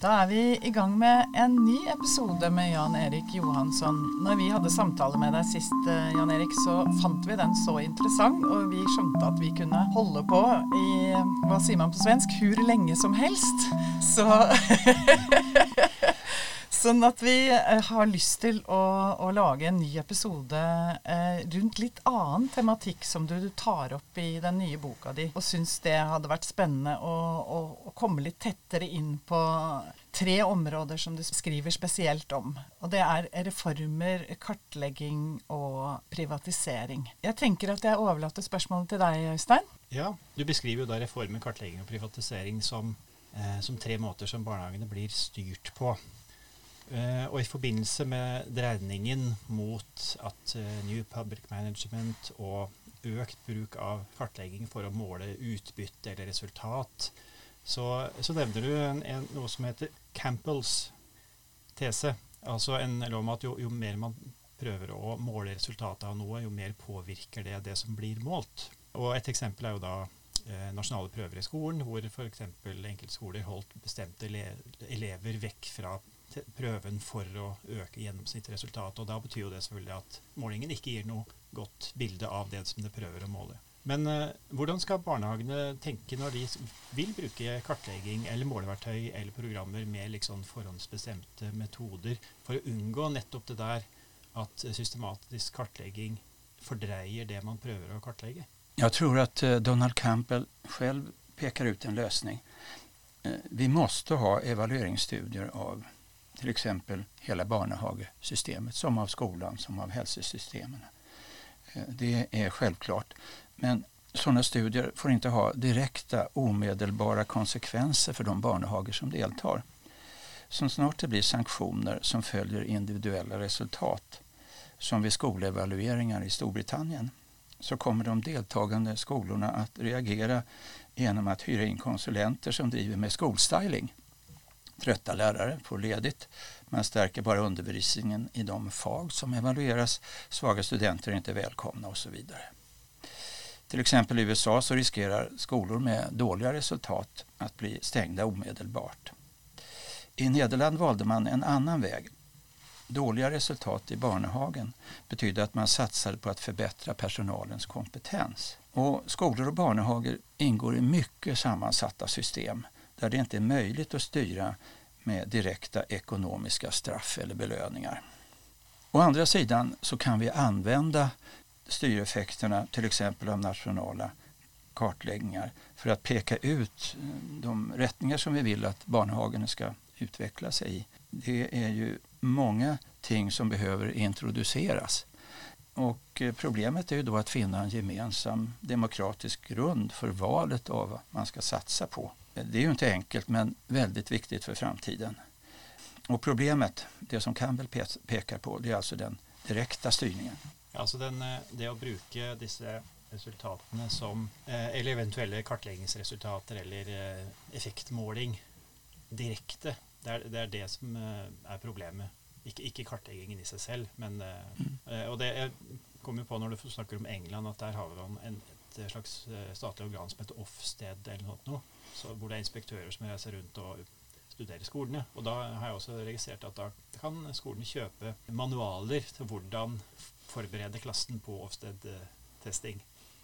Da er vi i gang med en ny episode med Jan Erik Johansson. Når vi hadde samtale med deg sist, eh, Jan Erik, så fant vi den så interessant, og vi skjønte at vi kunne holde på i hva sier man på svensk hur lenge som helst. Så Sånn at vi eh, har lyst til å, å lage en ny episode eh, rundt litt annen tematikk som du, du, tar opp i den nye boka di, og syns det hadde vært spennende å, å, å, komme litt tettere inn på tre områder som du skriver spesielt om. Og det er reformer, kartlegging og privatisering. Jeg tenker at jeg overlater spørsmålet til deg, Øystein. Ja, du beskriver jo da reformer, kartlegging og privatisering som, eh, som tre måter som barnehagene blir styrt på. Uh, og i forbindelse med dreiningen mot at eh, New Public Management og økt bruk av kartlegging for å måle utbytte eller resultat, så, så nevner du en, en, noe som heter Campbells tese. Altså en lov om at jo, jo, mer man prøver å måle resultatet av noe, jo mer påvirker det det som blir målt. Og Et eksempel er jo da eh, nasjonale prøver i skolen, hvor f.eks. enkelte skoler holdt bestemte elever vekk fra prøven for å øke gjennomsnittsresultatet. Og da betyr jo det selvfølgelig at målingen ikke gir noe godt bilde av det som det prøver å måle. Men eh, hvordan skal barnehagene tenke når de vil bruke kartlegging eller måleverktøy eller programmer med liksom forhåndsbestemte metoder for å unngå nettopp det der at systematisk kartlegging fordreier det man prøver å kartlegge? Jeg tror at eh, Donald Campbell selv peker ut en løsning. Eh, vi måste ha evalueringsstudier av till exempel hela barnehagesystemet, som av skolan, som av hälsosystemen. Eh, det är självklart. Men sådana studier får inte ha direkta omedelbara konsekvenser för de barnehager som deltar. Så snart det blir sanktioner som följer individuella resultat, som vid skolevalueringar i Storbritannien, så kommer de deltagande skolorna att reagera genom att hyra in konsulenter som driver med skolstyling trötta lärare får ledigt. Man stärker bara undervisningen i de fag som evalueras. Svaga studenter är inte välkomna och så vidare. Till exempel i USA så riskerar skolor med dåliga resultat att bli stängda omedelbart. I Nederland valde man en annan väg. Dåliga resultat i barnehagen betyder att man satsade på att förbättra personalens kompetens. Och skolor och barnehager ingår i mycket sammansatta system där det inte är möjligt att styra med direkta ekonomiska straff eller belöningar. Å andra sidan så kan vi använda styreffekterna till exempel av nationella kartläggningar för att peka ut eh, de rättningar som vi vill att barnhagen ska utveckla sig i. Det är ju många ting som behöver introduceras. Och eh, problemet är ju då att finna en gemensam demokratisk grund för valet av vad man ska satsa på. Det är ju inte enkelt men väldigt viktigt för framtiden. Och problemet, det som Campbell pekar på, det är alltså den direkta styrningen. Altså den, eh, det å bruke disse resultatene som eh, Eller eventuelle kartleggingsresultater eller eh, effektmåling direkte. Det er, det er det som er problemet. Ikke, ikke, kartleggingen i seg selv, men mm. Og det jeg kommer på når du snakker om England, at der har vi en, Eh, slags eh, statlig organ som heter Offsted eller noe så hvor det er inspektører som reiser rundt og studerer skolene. Og da har jeg også registrert at da kan skolene kjøpe manualer til hvordan forberede klassen på Ofsted-testing.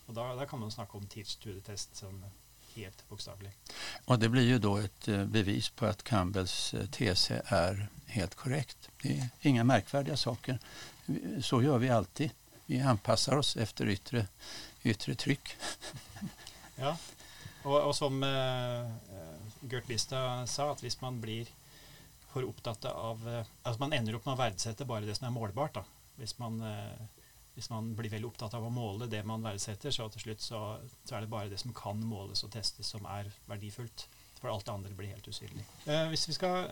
Og da, da, kan man snakke om teach to the test som helt bokstavelig. Og det blir jo da et eh, bevis på at Campbells eh, tese er helt korrekt. Det er ingen merkverdige saker. Så gjør vi alltid. Vi anpasser oss efter ytre, ytre trykk. ja, og, og som uh, Gert Listad sa, at hvis man blir for opptatt av Altså man ender opp med å verdsette bare det som er målbart. da. Hvis man, hvis man blir veldig opptatt av å måle det man verdsetter, så til slutt så, så, er det bare det som kan måles og testes, som er verdifullt. For alt det andre blir helt hvis vi skal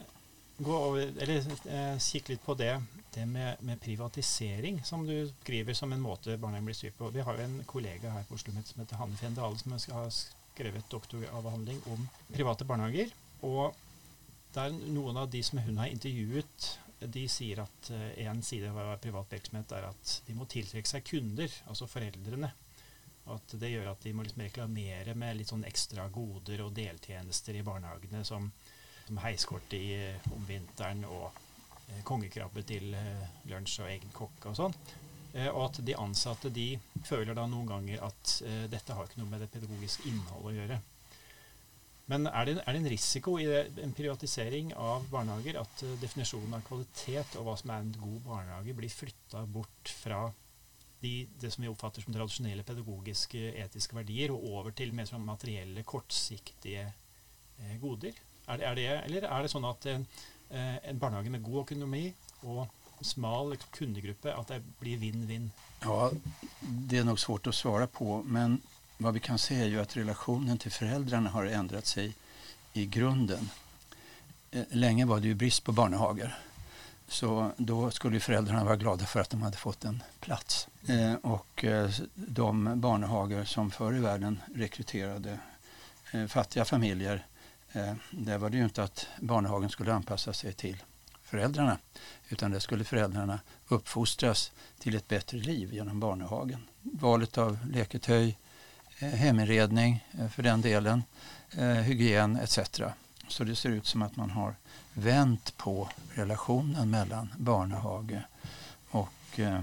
gå over, eller eh, kikke litt på det, det med, med, privatisering, som du skriver som en måte barnehagen blir styrt på. Vi har jo en kollega her på Oslo som heter Hanne Fjendale, som har skrevet doktoravhandling om private barnehager. Og der noen av de som hun har intervjuet, de sier at uh, en side av privat virksomhet er at de må tiltrekke seg kunder, altså foreldrene. Og at det gjør at de må liksom reklamere med litt sånn ekstra goder og deltjenester i barnehagene som som Liksom heiskort i, eh, om vinteren og eh, kongekrabbe til eh, lunsj og egen kokk og sånn. Eh, og at de ansatte de føler da noen ganger at eh, dette har ikke noe med det pedagogiske innholdet å gjøre. Men er det, er det en risiko i det, en privatisering av barnehager at uh, definisjonen av kvalitet og hva som er en god barnehage, blir flytta bort fra de, det som vi oppfatter som tradisjonelle pedagogiske, etiske verdier, og over til mer sånn materielle, kortsiktige eh, goder? Er det, er det, eller er det sånn at en, en barnehage med god økonomi og smal kundegruppe, att det blir vinn-vinn? Ja, det är nog svårt att svara på, men vad vi kan se är ju att relationen till föräldrarna har ändrat sig i grunden. Eh, länge var det ju brist på barnhagar. Så då skulle föräldrarna vara glada för att de hade fått en plats. Eh, och eh, de barnhagar som förr i världen rekryterade eh, fattiga familjer, eh, där var det ju inte att barnhagen skulle anpassa sig till föräldrarna utan det skulle föräldrarna uppfostras till ett bättre liv genom barnehagen. Valet av leketöj, eh, heminredning eh, för den delen, eh, hygien etc. Så det ser ut som att man har vänt på relationen mellan barnehage och eh,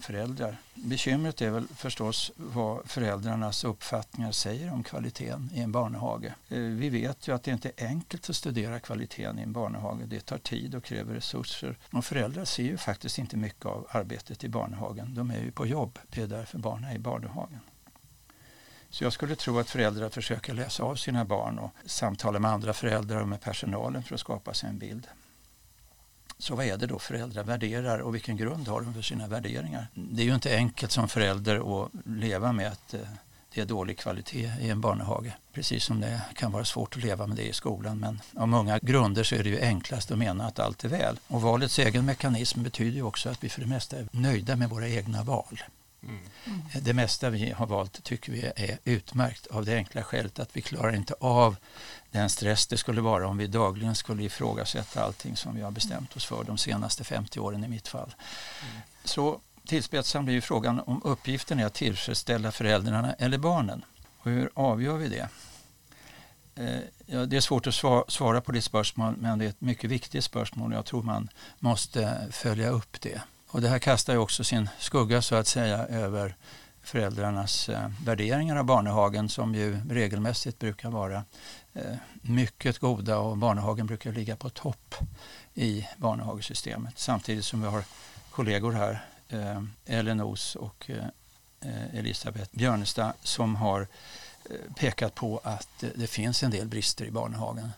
föräldrar. Bekymret är väl förstås vad föräldrarnas uppfattningar säger om kvaliteten i en barnhage. Eh, vi vet ju att det inte är enkelt att studera kvaliteten i en barnhage. Det tar tid och kräver resurser. Och föräldrar ser ju faktiskt inte mycket av arbetet i barnhagen. De är ju på jobb. Det är därför barnen är i barnhagen. Så jag skulle tro att föräldrar försöker läsa av sina barn och samtala med andra föräldrar och med personalen för att skapa sig en bild. Så vad är det då föräldrar värderar och vilken grund har de för sina värderingar? Det är ju inte enkelt som förälder att leva med att eh, det är dålig kvalitet i en barnehage. Precis som det kan vara svårt att leva med det i skolan. Men av många grunder så är det ju enklast att mena att allt är väl. Och valets egen mekanism betyder ju också att vi för det mesta är nöjda med våra egna val. Mm. Det mesta vi har valt tycker vi är utmärkt av det enkla skälet att vi klarar inte av den stress det skulle vara om vi dagligen skulle ifrågasätta allting som vi har bestämt oss för de senaste 50 åren i mitt fall. Mm. Så tillspetsad blir ju frågan om uppgiften är att tillfredsställa föräldrarna eller barnen. Och hur avgör vi det? Eh, ja, det är svårt att svara på det spörsmål men det är ett mycket viktigt spörsmål och jag tror man måste följa upp det. Och det här kastar ju också sin skugga så att säga över föräldrarnas eh, värderingar av barnehagen som ju regelmässigt brukar vara eh, mycket goda och barnehagen brukar ligga på topp i barnehagesystemet. Samtidigt som vi har kollegor här, eh, Ellen Os och eh, eh, Elisabeth Björnestad som har eh, pekat på att eh, det finns en del brister i barnehagen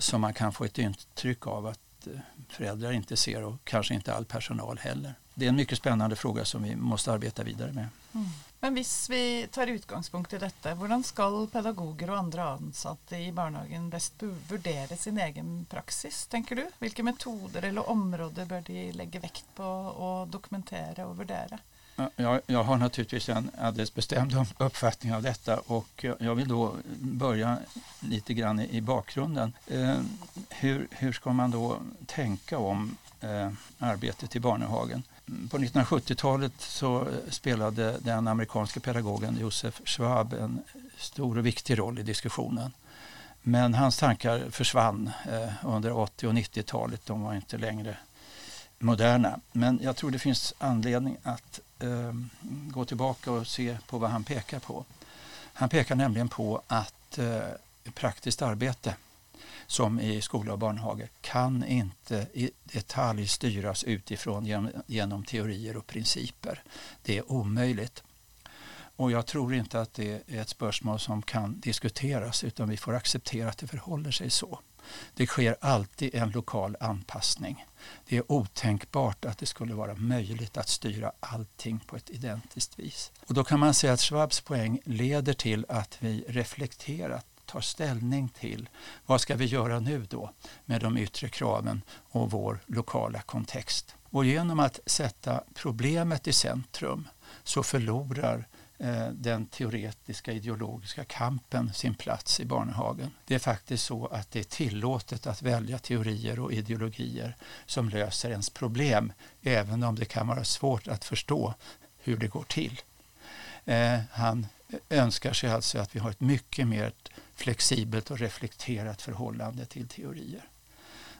som man kan få ett intryck av att Eh, föräldrar inte ser och kanske inte all personal heller. Det är en mycket spännande fråga som vi måste arbeta vidare med. Mm. Men om vi tar utgångspunkt i detta, hur ska pedagoger och andra ansatta i barnhagen bäst värdera sin egen praxis, tänker du? Vilka metoder eller områden bör de lägga vikt på och dokumentera och värdera? Jag, jag har naturligtvis en alldeles bestämd uppfattning av detta och jag vill då börja lite grann i, bakgrunden. Eh, hur, hur ska man då tänka om eh, arbetet i barnehagen? På 1970-talet så spelade den amerikanske pedagogen Josef Schwab en stor och viktig roll i diskussionen. Men hans tankar försvann eh, under 80 och 90-talet. De var inte längre moderna. Men jag tror det finns anledning att eh, gå tillbaka och se på vad han pekar på. Han pekar nämligen på att eh, praktiskt arbete som i skola och barnhage kan inte i detalj styras utifrån genom, genom teorier och principer. Det är omöjligt. Och jag tror inte att det är ett spörsmål som kan diskuteras utan vi får acceptera att det förhåller sig så. Det sker alltid en lokal anpassning. Det är otänkbart att det skulle vara möjligt att styra allting på ett identiskt vis. Och då kan man säga att Schwabs poäng leder till att vi reflekterat tar ställning till vad ska vi göra nu då med de yttre kraven och vår lokala kontext. Och genom att sätta problemet i centrum så förlorar Eh, den teoretiska ideologiska kampen sin plats i barnehagen. Det är faktiskt så att det är tillåtet att välja teorier och ideologier som löser ens problem även om det kan vara svårt att förstå hur det går till. Eh, han önskar sig alltså att vi har ett mycket mer flexibelt och reflekterat förhållande till teorier.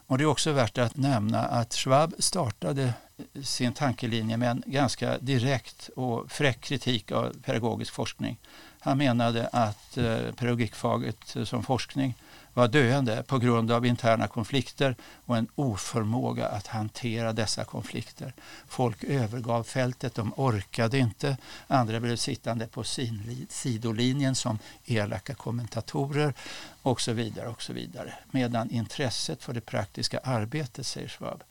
Och det är också värt att nämna att Schwab startade eh, sin tankelinje med en ganska direkt och fräck kritik av pedagogisk forskning. Han menade att eh, pedagogikfaget som forskning var döende på grund av interna konflikter och en oförmåga att hantera dessa konflikter. Folk övergav fältet, de orkade inte. Andra blev sittande på sidolinjen som elaka kommentatorer och så vidare. och så vidare. Medan intresset för det praktiska arbetet, säger Schwab,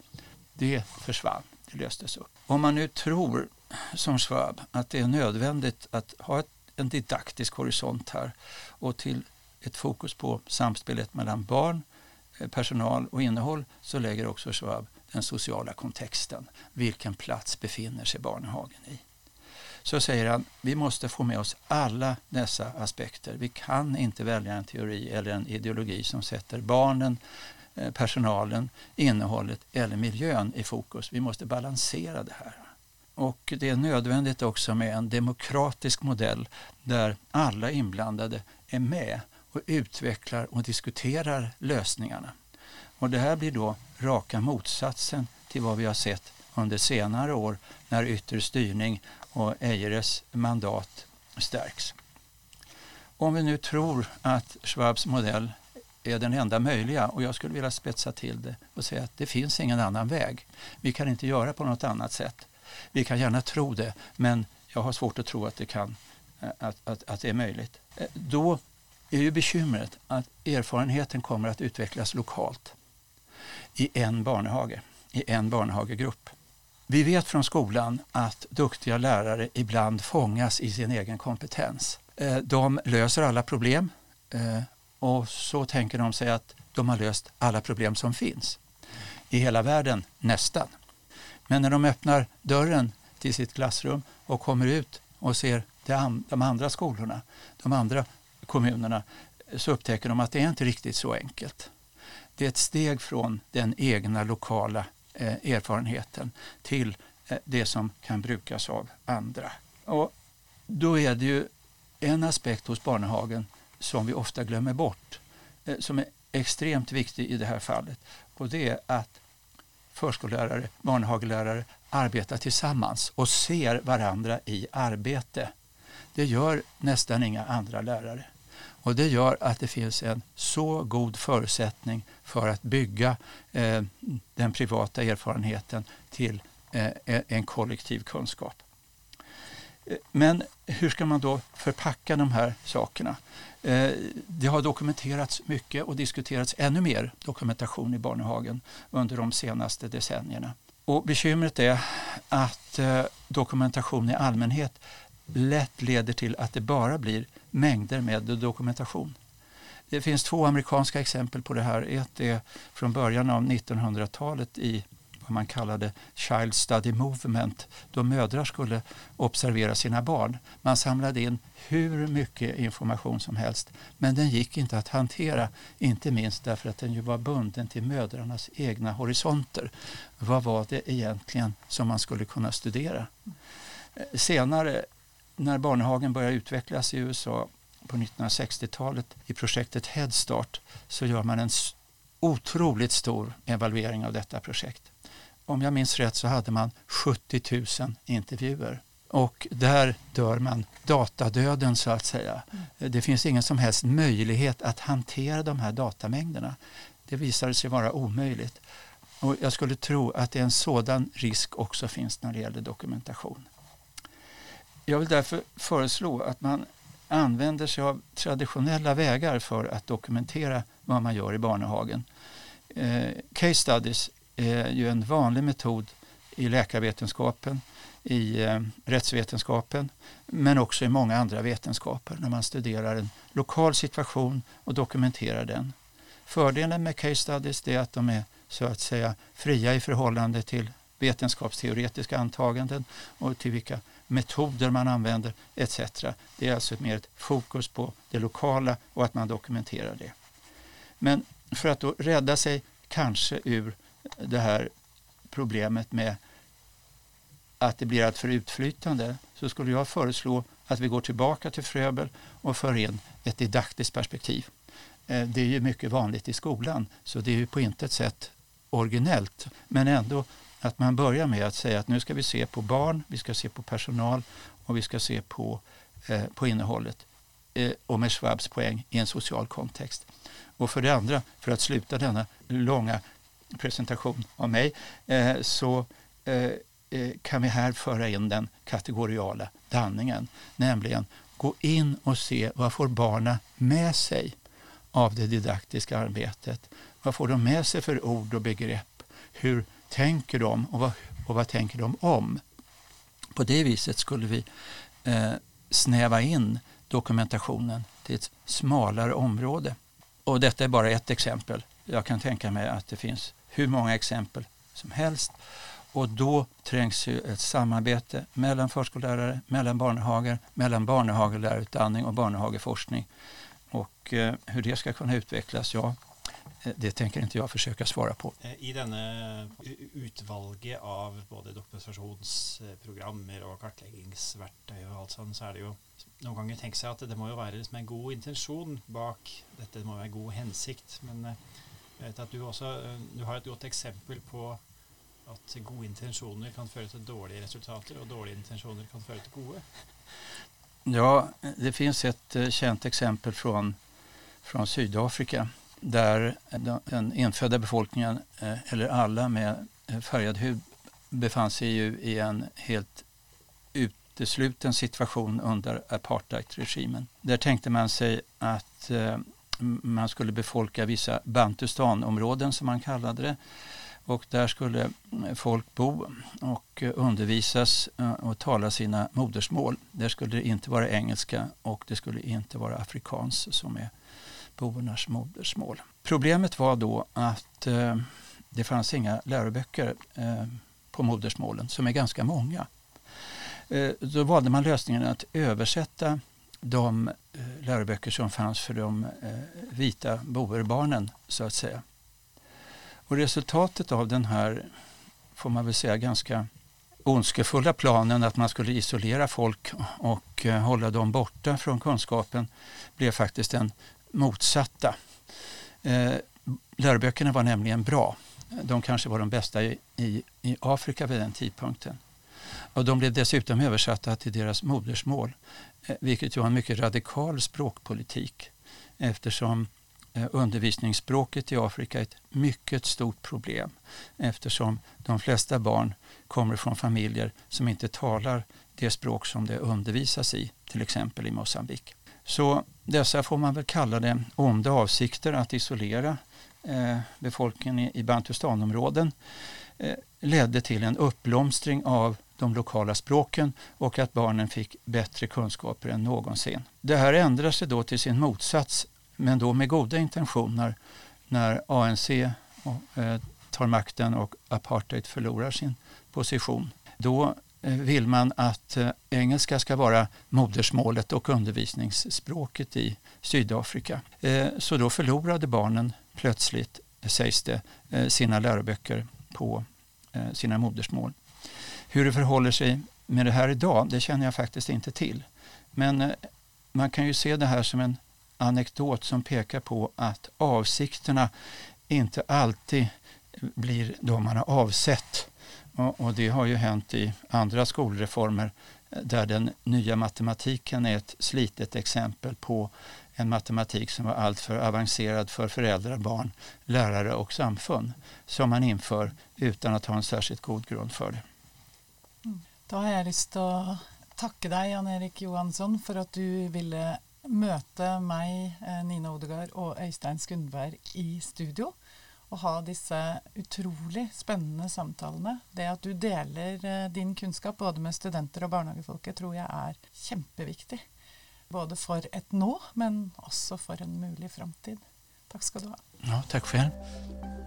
det försvann. Det löstes upp. Om man nu tror, som Schwab, att det är nödvändigt att ha ett, en didaktisk horisont här och till ett fokus på samspelet mellan barn, eh, personal och innehåll så lägger också Schwab den sociala kontexten. Vilken plats befinner sig barnhagen i? Så säger han, vi måste få med oss alla dessa aspekter. Vi kan inte välja en teori eller en ideologi som sätter barnen, eh, personalen, innehållet eller miljön i fokus. Vi måste balansera det här. Och det är nödvändigt också med en demokratisk modell där alla inblandade är med och utvecklar och diskuterar lösningarna. Och det här blir då raka motsatsen till vad vi har sett under senare år när yttre styrning och Eires mandat stärks. Om vi nu tror att Schwabs modell är den enda möjliga och jag skulle vilja spetsa till det och säga att det finns ingen annan väg. Vi kan inte göra på något annat sätt. Vi kan gärna tro det men jag har svårt att tro att det, kan, eh, att, att, att det är möjligt. Eh, då är ju bekymret att erfarenheten kommer att utvecklas lokalt i en barnehage, i en barnehagegrupp. Vi vet från skolan att duktiga lärare ibland fångas i sin egen kompetens. Eh, de löser alla problem eh, och så tänker de sig att de har löst alla problem som finns i hela världen, nästan. Men när de öppnar dörren till sitt klassrum och kommer ut och ser de andra skolorna, de andra kommunerna så upptäcker de att det är inte riktigt så enkelt. Det är ett steg från den egna lokala eh, erfarenheten till eh, det som kan brukas av andra. Och då är det ju en aspekt hos Barnehagen som vi ofta glömmer bort, eh, som är extremt viktig i det här fallet. Och det är att förskollärare, barnhagelärare arbetar tillsammans och ser varandra i arbete. Det gör nästan inga andra lärare. Och Det gör att det finns en så god förutsättning för att bygga eh, den privata erfarenheten till eh, e-, en kollektiv kunskap. Eh, men hur ska man då förpacka de här sakerna? Eh, det har dokumenterats mycket och diskuterats ännu mer dokumentation i Barnehagen under de senaste decennierna. Och bekymret är att eh, dokumentation i allmänhet lätt leder till att det bara blir mängder med dokumentation. Det finns två amerikanska exempel på det här. Ett är från början av 1900-talet i vad man kallade Child Study Movement då mödrar skulle observera sina barn. Man samlade in hur mycket information som helst men den gick inte att hantera, inte minst därför att den ju var bunden till mödrarnas egna horisonter. Vad var det egentligen som man skulle kunna studera? Senare när barnhagen börjar utvecklas i USA på 1960-talet i projektet Head Start så gör man en otroligt stor evaluering av detta projekt. Om jag minns rätt så hade man 70 000 intervjuer. Och där dör man datadöden så att säga. Mm. Det finns ingen som helst möjlighet att hantera de här datamängderna. Det visade sig vara omöjligt. Och jag skulle tro att en sådan risk också finns när det gäller dokumentation. Jag vill därför föreslå att man använder sig av traditionella vägar för att dokumentera vad man gör i barnehagen. Eh, case studies är ju en vanlig metod i läkarvetenskapen, i eh, rättsvetenskapen men också i många andra vetenskaper när man studerar en lokal situation och dokumenterar den. Fördelen med case studies är att de är så att säga fria i förhållande till vetenskapsteoretiska antaganden och till vilka metoder man använder etc. Det är alltså mer ett fokus på det lokala och att man dokumenterar det. Men för att då rädda sig kanske ur det här problemet med att det blir alltför utflytande så skulle jag föreslå att vi går tillbaka till Fröbel och för in ett didaktiskt perspektiv. Eh, det är ju mycket vanligt i skolan så det är ju på intet sätt originellt men ändå att man börjar med att säga att nu ska vi se på barn, vi ska se på personal och vi ska se på, eh, på innehållet eh, och med Schwabs poäng i en social kontext. Och för det andra, för att sluta denna långa presentation av mig, eh, så eh, eh kan vi här föra in den kategoriala danningen, nämligen gå in och se vad får barnen med sig av det didaktiska arbetet. Vad får de med sig för ord och begrepp? Hur tänker de och vad, och vad tänker de om? På det viset skulle vi eh, snäva in dokumentationen till ett smalare område. Och detta är bara ett exempel. Jag kan tänka mig att det finns hur många exempel som helst. Och då trängs ju ett samarbete mellan förskollärare, mellan barnehagar, mellan barnhagelärarutbildning och barnhageforskning. Och eh, hur det ska kunna utvecklas, ja, det tänker inte jag försöka svara på. Eh, I denne utvalget av både dokumentasjonsprogrammer och kartläggningsverktøy og alt sånt, så är det ju noen ganger tenke seg at det må jo være liksom en god intention bak dette. Det må være god hensikt. Men jeg vet at du også du har et godt eksempel på at gode intensjoner kan føre til dårlige resultater, og dårlige intensjoner kan føre til gode. Ja, det finns ett eh, känt exempel från, från Sydafrika där den infödda befolkningen, eh, eller alla med eh, färgad hud, befann sig ju i en helt utesluten situation under apartheidregimen. Där tänkte man sig att eh, man skulle befolka vissa bantustanområden som man kallade det och där skulle folk bo och undervisas och tala sina modersmål. Där skulle det inte vara engelska och det skulle inte vara afrikans som är boernas modersmål. Problemet var då att eh, det fanns inga läroböcker eh, på modersmålen som är ganska många. Eh, då valde man lösningen att översätta de eh, läroböcker som fanns för de eh, vita boerbarnen så att säga. Och resultatet av den här, får man väl säga, ganska ondskefulla planen att man skulle isolera folk och hålla dem borta från kunskapen blev faktiskt en motsatta. Eh, läroböckerna var nämligen bra. De kanske var de bästa i, i, i Afrika vid den tidpunkten. Och de blev dessutom översatta till deras modersmål, eh, vilket var en mycket radikal språkpolitik eftersom Eh, undervisningsspråket i Afrika är ett mycket stort problem eftersom de flesta barn kommer från familjer som inte talar det språk som det undervisas i, till exempel i Mosambik. Så dessa får man väl kalla det onda avsikter att isolera eh, befolkningen i, i bantustanområden eh, ledde till en uppblomstring av de lokala språken och att barnen fick bättre kunskaper än någonsin. Det här ändrar sig då till sin motsats men då med goda intentioner när ANC eh, tar makten och apartheid förlorar sin position. Då Eh, vill man att eh, engelska ska vara modersmålet och undervisningsspråket i Sydafrika. Eh, så då förlorade barnen plötsligt, sägs det, sina läroböcker på sina modersmål. Hur det förhåller sig med det här idag, det känner jag faktiskt inte till. Men man kan ju se det här som en anekdot som pekar på att avsikterna inte alltid blir de man har avsett. Och, och det har ju hänt i andra skolreformer eh, där den nya matematiken är ett slitet exempel på en matematik som var alltför avancerad för föräldrar, barn, lärare och samfund som man inför utan att ha en särskilt god grund för det. Mm. Då har jag lust att tacka dig Jan-Erik Johansson för att du ville möta mig, eh, Nina Odegaard och Øystein Skundberg i studio å ha disse utrolig spennende samtalene. Det at du deler eh, din kunnskap både med studenter og barnehagefolket, tror jeg er kjempeviktig. Både for et nå, men også for en mulig framtid. Takk skal du ha. Ja, takk selv.